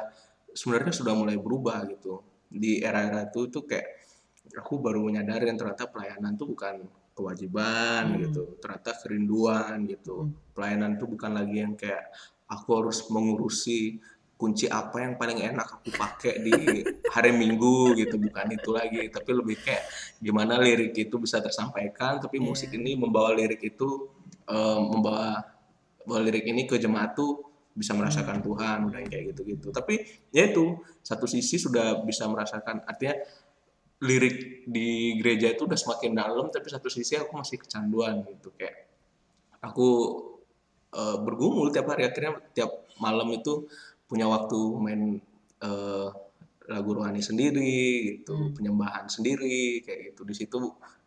sebenarnya sudah mulai berubah gitu di era-era itu tuh kayak aku baru menyadari yang ternyata pelayanan tuh bukan kewajiban Hmm. gitu ternyata kerinduan gitu Hmm. pelayanan tuh bukan lagi yang kayak aku harus mengurusi kunci apa yang paling enak aku pakai di hari Minggu gitu bukan itu lagi tapi lebih kayak gimana lirik itu bisa tersampaikan tapi musik Iya. ini membawa lirik itu eh, membawa bawa lirik ini ke jemaat tuh bisa merasakan Tuhan udah kayak gitu-gitu tapi ya itu satu sisi sudah bisa merasakan artinya lirik di gereja itu udah semakin dalam tapi satu sisi aku masih kecanduan gitu. Kayak aku eh, bergumul tiap hari akhirnya tiap malam itu punya waktu main eh, lagu rohani sendiri gitu Hmm. penyembahan sendiri kayak gitu. Di situ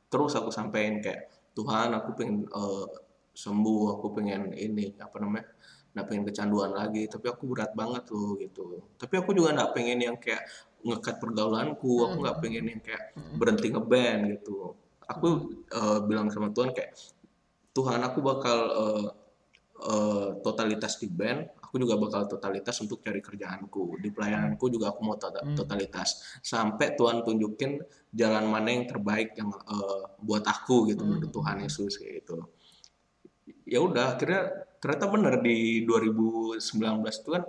terus aku sampein kayak Tuhan aku pengen eh, sembuh aku pengen ini apa namanya nggak pengen kecanduan lagi. Tapi aku berat banget loh gitu. Tapi aku juga nggak pengen yang kayak ngekat pergaulanku aku nggak pengen yang kayak berhenti ngeband gitu. Aku eh, bilang sama Tuhan kayak Tuhan aku bakal eh, eh, totalitas di band aku juga bakal totalitas untuk cari kerjaanku. Di pelayananku juga aku mau tota- Hmm. totalitas. Sampai Tuhan tunjukin jalan mana yang terbaik yang eh, buat aku gitu Hmm. menurut Tuhan Yesus kayak gitu. Ya udah akhirnya ternyata bener di 2019 itu kan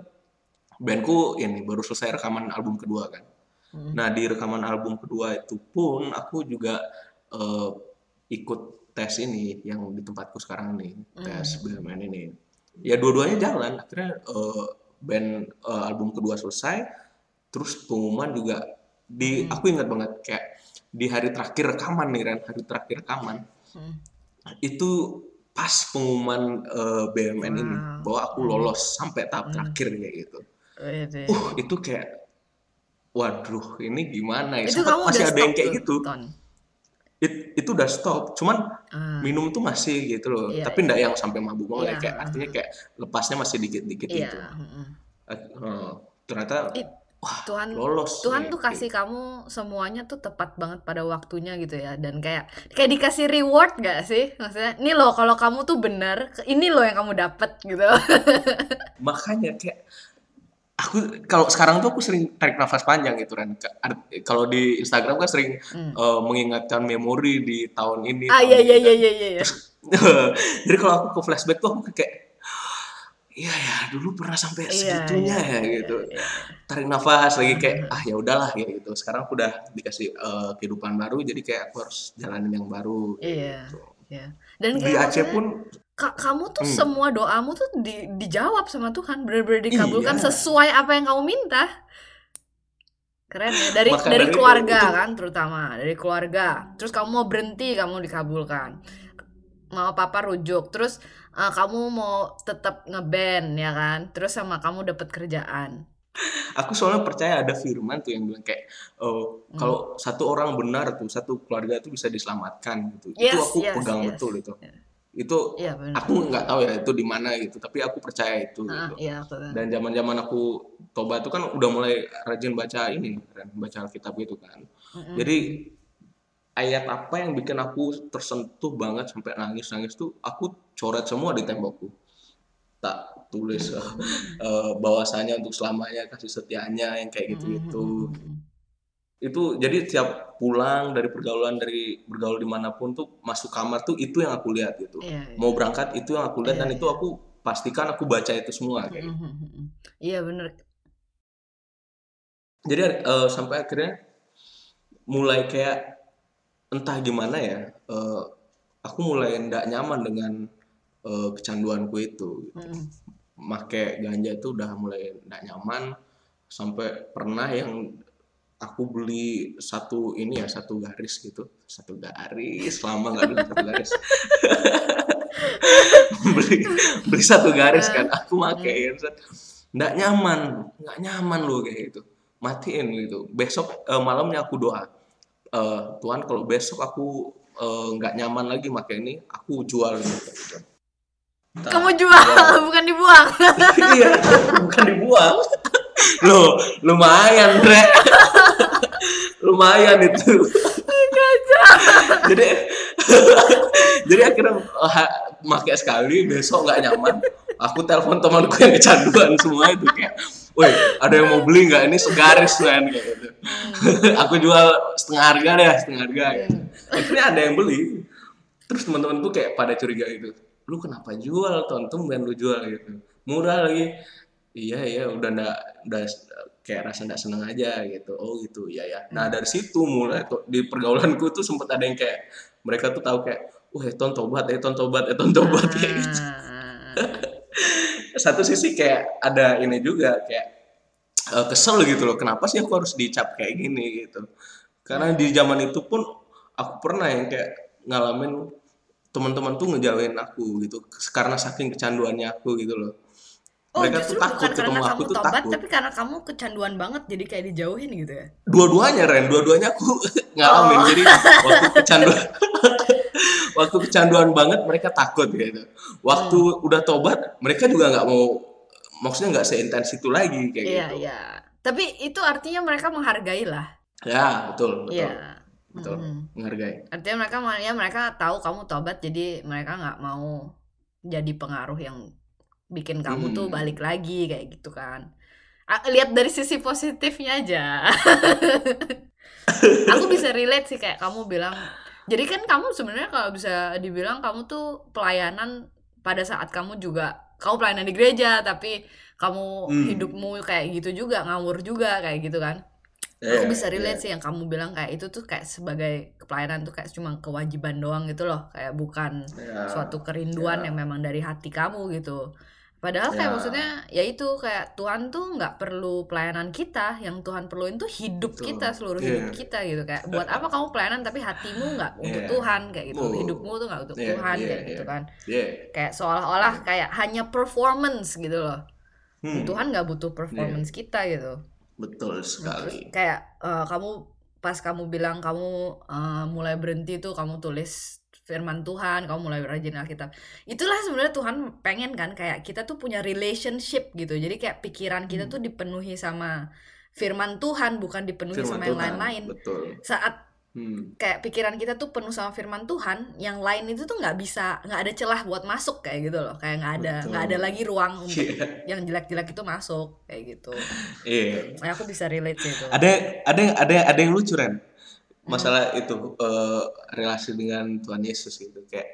bandku ini baru selesai rekaman album kedua kan Hmm. Nah di rekaman album kedua itu pun aku juga eh, ikut tes ini yang di tempatku sekarang ini tes BMN ini. Ya dua-duanya jalan. Akhirnya eh, band eh, album kedua selesai, terus pengumuman juga di aku ingat banget kayak di hari terakhir rekaman nih Ren, hari terakhir rekaman Hmm. itu pas pengumuman eh, BMN ini Wow. bahwa aku lolos sampai tahap terakhir kayak gitu. Wede. Uh itu kayak waduh ini gimana ya itu kamu masih ada yang kayak tuh, gitu Ton. It- itu udah stop cuman Ah. minum tuh masih gitu loh Iya, tapi enggak yang sampai mabuk banget Iya, kayak artinya kayak lepasnya masih dikit-dikit Iya. gitu eh, ternyata Ih, wah Tuhan lolos Tuhan nih. tuh kasih kamu semuanya tuh tepat banget pada waktunya gitu ya dan kayak kayak dikasih reward gak sih maksudnya ini loh kalau kamu tuh benar ini loh yang kamu dapet gitu makanya kayak aku kalau sekarang tuh aku sering tarik nafas panjang gitu kan kalau di Instagram kan sering Hmm. eh, mengingatkan memori di tahun ini ah tahun iya ini, iya iya iya iya Jadi kalau aku ke flashback tuh aku kayak iya ya dulu pernah sampai Iya, segitunya iya, ya iya, gitu. iya. Tarik nafas lagi kayak ah ya udahlah ya gitu. Sekarang aku udah dikasih eh, kehidupan baru jadi kayak aku harus jalanin yang baru. Iya, gitu. iya. Dan Di Aceh pun ka- kamu tuh Hmm. semua doamu tuh di- dijawab sama Tuhan, benar-benar dikabulkan Iya. sesuai apa yang kamu minta. Keren ya dari Maka dari keluarga itu- kan terutama dari keluarga. Terus kamu mau berhenti kamu dikabulkan. Mau papa rujuk. Terus eh, kamu mau tetap ngeband ya kan. Terus sama kamu dapat kerjaan. aku soalnya percaya ada firman tuh yang bilang kayak oh, Hmm. kalau satu orang benar tuh satu keluarga tuh bisa diselamatkan gitu. Yes, itu aku yes, pegang yes. betul itu. Iya. Itu benar. aku nggak tahu ya itu di mana gitu, tapi aku percaya itu Ah, gitu. tahu. dan zaman zaman aku tobat tuh kan udah mulai rajin baca ini kan baca Alkitab gitu kan Mm-mm. jadi ayat apa yang bikin aku tersentuh banget sampai nangis nangis tuh aku coret semua di tembokku tak tulis eh, bahwasanya untuk selamanya kasih setianya yang kayak gitu gitu Mm-mm. Itu jadi tiap pulang dari pergaulan dari bergaul di mana pun tuh masuk kamar tuh itu yang aku lihat gitu Iya, iya. mau berangkat itu yang aku lihat Iya, dan itu iya. aku pastikan aku baca itu semua kayak gitu. Mm-mm. Iya benar. jadi eh, sampai akhirnya mulai kayak entah gimana ya eh, aku mulai ndak nyaman dengan eh, kecanduanku itu gitu. Mm-mm. make ganja itu udah mulai ndak nyaman sampai pernah yang aku beli satu ini ya satu garis gitu. Satu garis lama nggak beli satu garis. Beli beli satu garis kan aku set. nggak nyaman nggak nyaman loh kayak gitu. Matiin gitu. Besok eh, malamnya aku doa. Eh, Tuhan kalau besok aku eh, nggak nyaman lagi pakai ini aku jual gitu. Kamu jual, bukan dibuang. iya bukan dibuang loh lumayan Bre lumayan itu jadi jadi akhirnya pakai sekali besok nggak nyaman aku telepon temanku yang kecanduan semua itu kayak Woi, ada yang mau beli nggak ini segaris kan kayak gitu. aku jual setengah harga deh, setengah harga. Gitu. Akhirnya ada yang beli. Terus teman-temanku kayak pada curiga itu, lu kenapa jual tonton dan lu jual gitu. Murah lagi. Iya iya, udah ndak udah kayak rasa ndak seneng aja gitu. Oh gitu, iya ya. Nah dari situ mulai tuh, di pergaulanku tuh sempet ada yang kayak mereka tuh tahu kayak, wah Eton tobat, Eton tobat, Eton tobat kayak gitu. Satu sisi kayak ada ini juga kayak uh, kesel gitu loh. Kenapa sih aku harus dicap kayak gini gitu? Karena di zaman itu pun aku pernah yang kayak ngalamin teman-teman tuh ngejauhin aku gitu karena saking kecanduannya aku gitu loh. Oh, Mereka justru tuh takut bukan karena aku kamu tuh tobat, takut. tapi karena kamu kecanduan banget, jadi kayak dijauhin gitu ya. dua-duanya Ren dua-duanya aku ngalamin Oh. jadi waktu kecanduan waktu kecanduan banget mereka takut gitu waktu Hmm. udah tobat mereka juga nggak mau maksudnya nggak seintens itu lagi kayak Iya, gitu iya. Tapi itu artinya mereka menghargai lah. ya betul betul Iya. betul Mhm. menghargai Artinya mereka ya mereka tahu kamu tobat, jadi mereka nggak mau jadi pengaruh yang bikin kamu tuh Hmm. balik lagi kayak gitu kan. Lihat dari sisi positifnya aja. Aku bisa relate sih kayak kamu bilang. Jadi kan kamu sebenarnya kalau bisa dibilang kamu tuh pelayanan pada saat kamu juga kamu pelayanan di gereja tapi kamu Hmm. hidupmu kayak gitu juga ngawur juga kayak gitu kan. Aku bisa relate sih yang kamu bilang kayak itu tuh kayak sebagai pelayanan tuh kayak cuma kewajiban doang gitu loh, kayak bukan Ya, suatu kerinduan ya. yang memang dari hati kamu gitu. Padahal kayak Ya. maksudnya ya itu kayak Tuhan tuh nggak perlu pelayanan kita, yang Tuhan perluin tuh hidup Betul. kita seluruh Iya. hidup kita gitu kayak buat apa kamu pelayanan tapi hatimu nggak untuk Iya. Tuhan kayak gitu, Oh. hidupmu tuh nggak untuk Iya, Tuhan iya, kayak iya. gitu kan, Iya. kayak seolah-olah kayak hanya performance gitu loh. Hmm, Tuhan nggak butuh performance kita gitu. betul Terus sekali kayak eh, kamu pas kamu bilang kamu eh, mulai berhenti tuh kamu tulis firman Tuhan, kamu mulai rajin Alkitab. Itulah sebenarnya Tuhan pengen kan kayak kita tuh punya relationship gitu. Jadi kayak pikiran kita Hmm. tuh dipenuhi sama firman Tuhan bukan dipenuhi firman sama yang Tuhan lain-lain. betul Saat hmm. kayak pikiran kita tuh penuh sama firman Tuhan, yang lain itu tuh nggak bisa nggak ada celah buat masuk kayak gitu loh. Kayak nggak ada nggak ada lagi ruang untuk Iya. yang jelek-jelek itu masuk kayak gitu. Iya. Nah, aku bisa relate sih itu. ada ada yang ada ada yang lucu Ren Hmm. masalah itu eh, relasi dengan Tuhan Yesus gitu kayak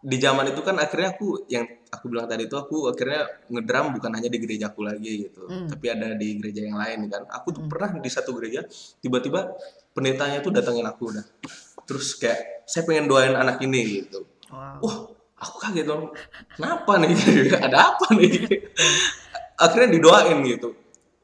di zaman itu kan akhirnya aku yang aku bilang tadi itu aku akhirnya ngedram bukan hanya di gerejaku lagi gitu Hmm. tapi ada di gereja yang lain kan aku tuh Hmm. pernah di satu gereja tiba-tiba pendetanya tuh datangin aku udah terus kayak saya pengen doain anak ini gitu Wow. wah aku kaget dong kenapa nih ada apa nih akhirnya didoain gitu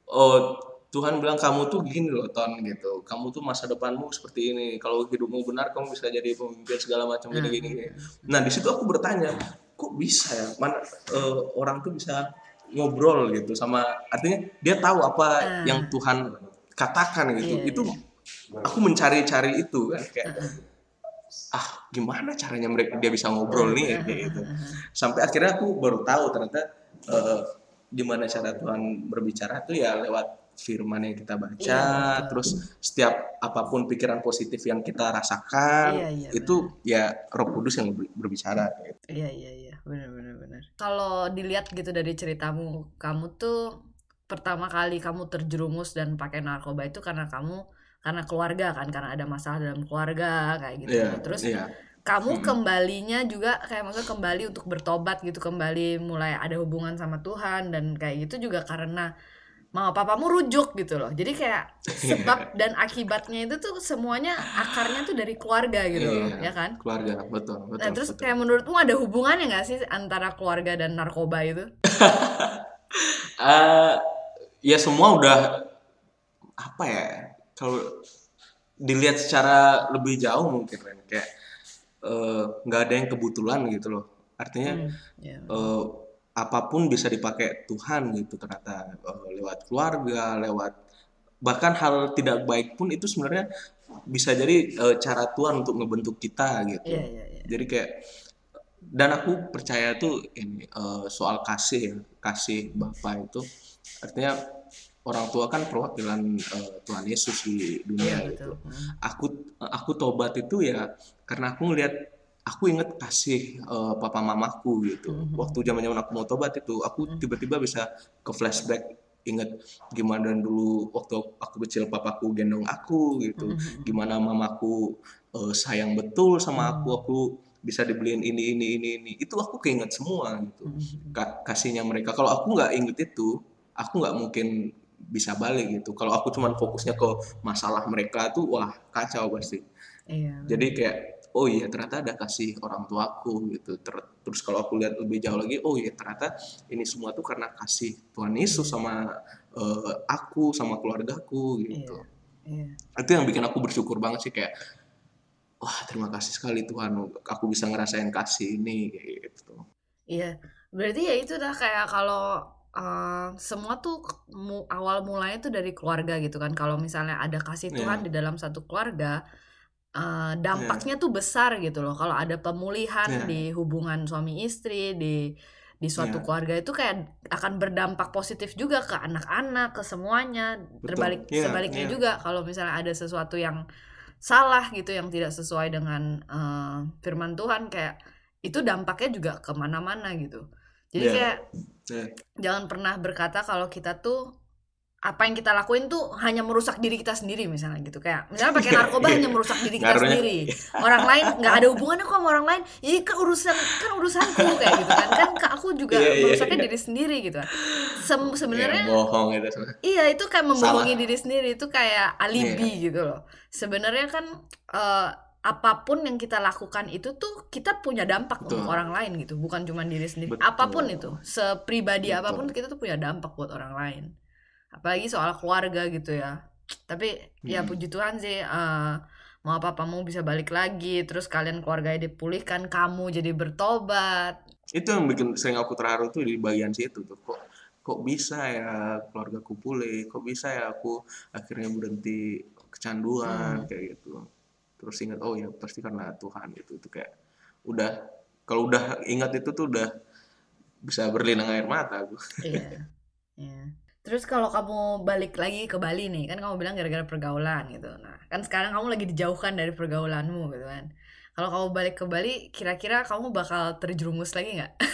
oh Tuhan bilang kamu tuh gini loh ton gitu. Kamu tuh masa depanmu seperti ini. Kalau hidupmu benar kamu bisa jadi pemimpin segala macam gini gini gini. nah di situ aku bertanya kok bisa ya? Mana eh, orang tuh bisa ngobrol gitu sama artinya dia tahu apa Ah. yang Tuhan katakan gitu. Iya, itu aku mencari-cari itu kan kayak ah gimana caranya mereka dia bisa ngobrol nih? Gitu. sampai akhirnya aku baru tahu ternyata eh, gimana cara Tuhan berbicara tuh ya lewat firman yang kita baca Iya, terus setiap apa pun pikiran positif yang kita rasakan Iya, iya, itu ya Roh Kudus yang ber- berbicara gitu. Iya iya iya benar benar benar. Kalau dilihat gitu dari ceritamu, kamu tuh pertama kali kamu terjerumus dan pakai narkoba itu karena kamu karena keluarga kan karena ada masalah dalam keluarga kayak gitu. Iya, Terus iya. kamu Hmm. kembalinya juga kayak maksudnya kembali untuk bertobat gitu kembali mulai ada hubungan sama Tuhan dan kayak gitu juga karena mama papamu rujuk gitu loh. Jadi kayak sebab dan akibatnya itu tuh semuanya akarnya tuh dari keluarga gitu loh, Iya, ya kan? keluarga betul betul Nah terus betul. kayak menurutmu ada hubungannya nggak sih antara keluarga dan narkoba itu? Eh, ya semua udah apa ya kalau dilihat secara lebih jauh mungkin kayak eh, nggak ada yang kebetulan gitu loh artinya Hmm, ya. eh, apa pun bisa dipakai Tuhan gitu ternyata uh, lewat keluarga, lewat bahkan hal tidak baik pun itu sebenarnya bisa jadi uh, cara Tuhan untuk ngebentuk kita gitu. Iya, iya, iya. Jadi kayak dan aku percaya tuh ini uh, soal kasih ya, kasih Bapa itu artinya orang tua kan perwakilan uh, Tuhan Yesus di dunia Iya, gitu. betul. Hmm. Aku aku tobat itu ya karena aku ngelihat aku inget kasih eh, papa mamaku gitu. Mhm. Waktu zaman-zaman aku mau tobat itu, aku Mhm. tiba-tiba bisa ke flashback inget gimana dulu waktu aku kecil papaku gendong aku gitu. Mhm. Gimana mamaku eh, sayang betul sama aku, Hmm. aku bisa dibeliin ini ini ini ini. Itu aku keinget semua gitu. Mhm. Ka- kasihnya mereka. Kalau aku nggak inget itu, aku nggak mungkin bisa balik gitu. Kalau aku cuman fokusnya ke masalah mereka tuh, wah kacau pasti. Iya. Jadi kayak oh iya ternyata ada kasih orang tuaku gitu. Ter- terus kalau aku lihat lebih jauh lagi, oh iya ternyata ini semua tuh karena kasih Tuhan Yesus sama eh, aku sama keluargaku gitu. Iya. Itu yang bikin aku bersyukur banget sih kayak wah terima kasih sekali Tuhan aku bisa ngerasain kasih ini gitu. Iya, berarti ya itu dah kayak kalau eh, semua tuh mu- awal mulanya tuh dari keluarga gitu kan. Kalau misalnya ada kasih Iya. Tuhan di dalam satu keluarga, eh, dampaknya tuh besar gitu loh. Kalau ada pemulihan Iya. di hubungan suami istri di di suatu Iya. keluarga itu kayak akan berdampak positif juga ke anak-anak, ke semuanya. Betul. Terbalik Iya, sebaliknya iya. juga kalau misalnya ada sesuatu yang salah gitu yang tidak sesuai dengan eh, firman Tuhan kayak itu dampaknya juga ke mana-mana gitu. Jadi Iya. kayak Iya. jangan pernah berkata kalau kita tuh apa yang kita lakuin tuh hanya merusak diri kita sendiri misalnya gitu kayak misalnya pakai narkoba hanya merusak diri kita Ngaruhnya. sendiri orang lain nggak ada hubungannya kok sama orang lain ini kan urusan kan urusanku kayak gitu kan kan aku juga Iya, iya, merusaknya iya. diri sendiri gitu kan Sem- sebenarnya Ya, bohong itu. Iya itu kayak membohongi Salah. diri sendiri itu kayak alibi gitu loh. Sebenarnya kan eh, apa pun yang kita lakukan itu tuh kita punya dampak Betul. untuk orang lain gitu, bukan cuma diri sendiri. Betul. Apa pun itu, sepribadi Betul. apa pun kita tuh punya dampak buat orang lain. Apalagi soal keluarga gitu ya. Tapi ya Hmm. puji Tuhan sih eh, mau papamu bisa balik lagi, terus kalian keluarganya dipulihkan, kamu jadi bertobat. itu yang bikin sering aku terharu tuh di bagian situ tuh kok kok bisa ya keluarga ku pulih kok bisa ya aku akhirnya berhenti kecanduan Hmm. kayak gitu terus ingat oh ya pasti karena Tuhan itu tuh kayak udah kalau udah ingat itu tuh udah bisa berlinang air mata aku Iya. Iya. Terus kalau kamu balik lagi ke Bali nih, kan kamu bilang gara-gara pergaulan gitu. Nah, kan sekarang kamu lagi dijauhkan dari pergaulanmu gitu kan. Kalau kamu balik ke Bali, kira-kira kamu bakal terjerumus lagi nggak?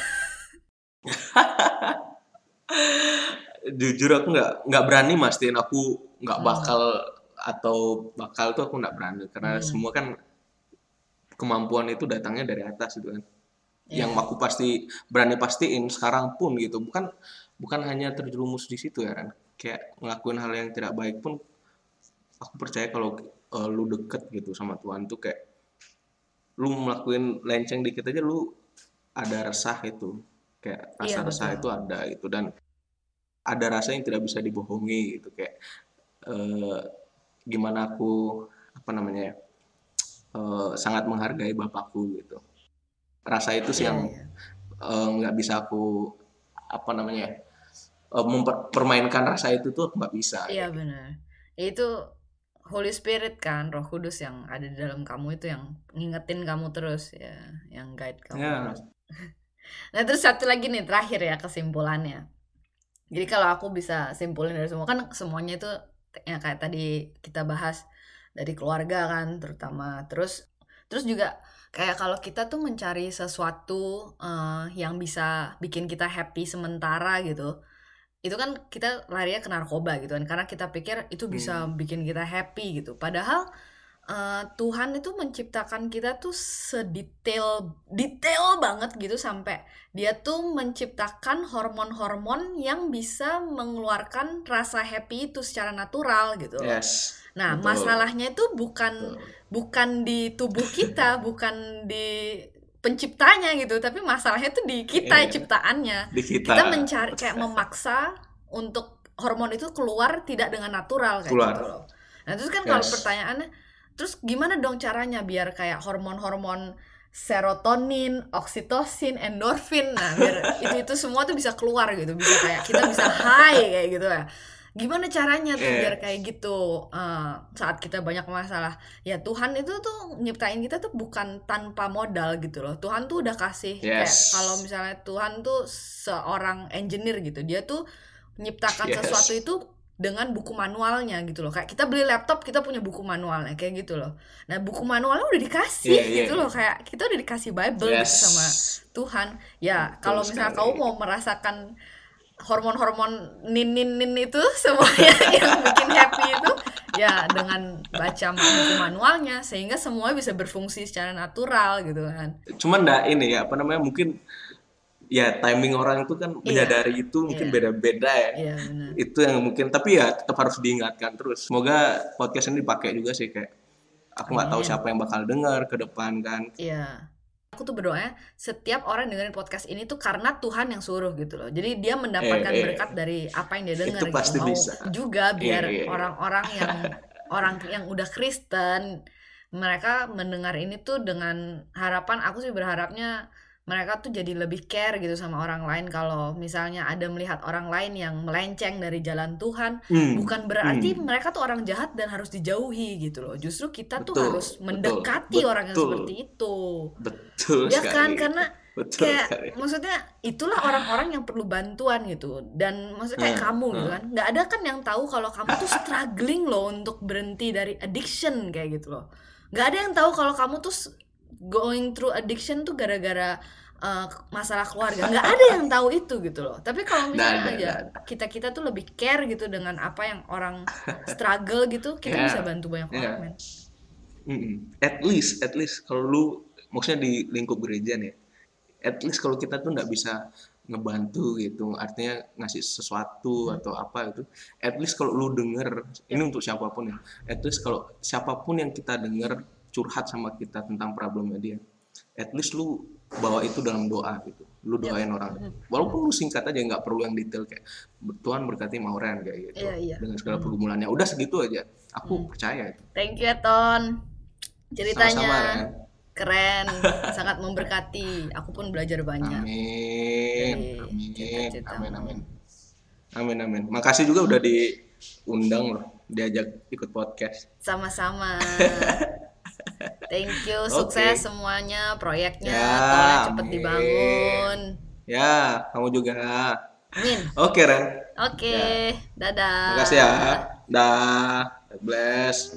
jujur aku nggak nggak berani mastiin aku nggak Hmm. bakal atau bakal tuh aku nggak berani karena Hmm. semua kan kemampuan itu datangnya dari atas gitu kan Iya. yang aku pasti berani pastiin sekarang pun gitu bukan bukan hanya terjerumus di situ ya kan kayak ngelakuin hal yang tidak baik pun aku percaya kalau eh, lu deket gitu sama Tuhan tuh kayak lu ngelakuin lenceng dikit aja lu ada resah itu. Kayak Iya, rasa resah itu ada gitu dan ada rasa yang tidak bisa dibohongi gitu. Kayak eh, gimana aku apa namanya ya eh, sangat menghargai bapakku gitu. Rasa itu sih Iya, yang iya. nggak bisa aku apa namanya ya eh, mempermainkan rasa itu tuh nggak bisa Iya benar. Itu Holy Spirit kan, Roh Kudus yang ada di dalam kamu itu yang ngingetin kamu terus ya, yang guide kamu Ya. terus. Nah terus satu lagi nih terakhir ya kesimpulannya. Jadi kalau aku bisa simpulin dari semua kan semuanya itu yang kayak tadi kita bahas dari keluarga kan terutama. Terus terus juga kayak kalau kita tuh mencari sesuatu eh, yang bisa bikin kita happy sementara gitu itu kan kita larinya ke narkoba gitu kan karena kita pikir itu bisa bikin kita happy gitu padahal eh, Tuhan itu menciptakan kita tuh sedetail detail banget gitu sampai dia tuh menciptakan hormon-hormon yang bisa mengeluarkan rasa happy itu secara natural gitu loh. yes Nah, betul. masalahnya itu bukan Betul. bukan di tubuh kita, bukan di penciptanya gitu, tapi masalahnya tuh di kita Iya. ciptaannya di kita, kita mencari kayak memaksa untuk hormon itu keluar tidak dengan natural kayak Keluar. gitu loh. Nah terus kan kalau Yes. pertanyaannya, terus gimana dong caranya biar kayak hormon-hormon serotonin, oksitosin, endorfin. Nah, biar itu itu semua tuh bisa keluar gitu, bisa kayak kita bisa high kayak gitu ya. Gimana caranya tuh Iya. biar kayak gitu uh, saat kita banyak masalah? Ya Tuhan itu tuh nyiptain kita tuh bukan tanpa modal gitu loh. Tuhan tuh udah kasih kayak Yes. kalau misalnya Tuhan tuh seorang engineer gitu, dia tuh nyiptakan Yes. sesuatu itu dengan buku manualnya gitu loh. Kayak kita beli laptop, kita punya buku manualnya kayak gitu loh. Nah, buku manualnya udah dikasih Iya, iya, gitu loh. Kayak kita udah dikasih Bible Yes. gitu sama Tuhan. Ya, kalau misalnya kamu mau merasakan hormon-hormon nin-nin-nin itu semuanya yang bikin happy itu ya dengan baca manualnya sehingga semua bisa berfungsi secara natural gitu kan. Cuman enggak ini ya apa namanya mungkin ya timing orang itu kan menyadari itu mungkin Iya. beda-beda ya. Iya benar. Itu yang mungkin tapi ya tetap harus diingatkan terus. Semoga podcast ini dipakai juga sih kayak aku nggak tahu siapa yang bakal dengar ke depan kan. Iya. Aku tuh berdoa setiap orang dengerin podcast ini tuh karena Tuhan yang suruh gitu loh. Jadi dia mendapatkan Eh, eh. berkat dari apa yang dia dengar Itu gitu. pasti Mau bisa. juga biar Iya, iya, iya. orang-orang yang orang yang udah Kristen mereka mendengar ini tuh dengan harapan aku sih berharapnya mereka tuh jadi lebih care gitu sama orang lain kalau misalnya ada melihat orang lain yang melenceng dari jalan Tuhan Hmm. bukan berarti Hmm. mereka tuh orang jahat dan harus dijauhi gitu loh justru kita tuh Betul, harus betul, mendekati orang yang betul. seperti itu Betul ya sekali. kan karena Betul kayak sekali. maksudnya itulah orang-orang yang perlu bantuan gitu dan maksudnya kayak Hmm, kamu gitu hmm. kan nggak ada kan yang tahu kalau kamu tuh struggling loh untuk berhenti dari addiction kayak gitu loh nggak ada yang tahu kalau kamu tuh going through addiction tuh gara-gara uh, masalah keluarga nggak ada yang tahu itu gitu loh tapi kalau misalnya ada, aja ada. kita kita tuh lebih care gitu dengan apa yang orang struggle gitu kita Ya, bisa bantu banyak ya. orang men Mm-mm. At least, at least kalau lu maksudnya di lingkup gereja nih, at least kalau kita tuh nggak bisa ngebantu gitu, artinya ngasih sesuatu Hmm. atau apa itu, at least kalau lu denger, Ya. ini untuk siapa pun ya, at least kalau siapa pun yang kita denger curhat sama kita tentang problemnya dia, at least lu bawa itu dalam doa gitu, lu Ya. doain orang, walaupun lu singkat aja nggak perlu yang detail kayak Tuhan berkati Mauren kayak gitu, Iya, iya. dengan segala pergumulannya, udah segitu aja, aku percaya itu. thank you ya Ton ceritanya Sama-sama, Ren. keren sangat memberkati aku pun belajar banyak Amin. Dari Amin. Amin. Amin. Amin. Amin. Makasih juga udah diundang loh, diajak ikut podcast. sama-sama thank you sukses semuanya proyeknya Ya, tolnya cepet amin. dibangun Ya, kamu juga. amin Oke, Ren. oke dadah Makasih ya. Dah. God bless.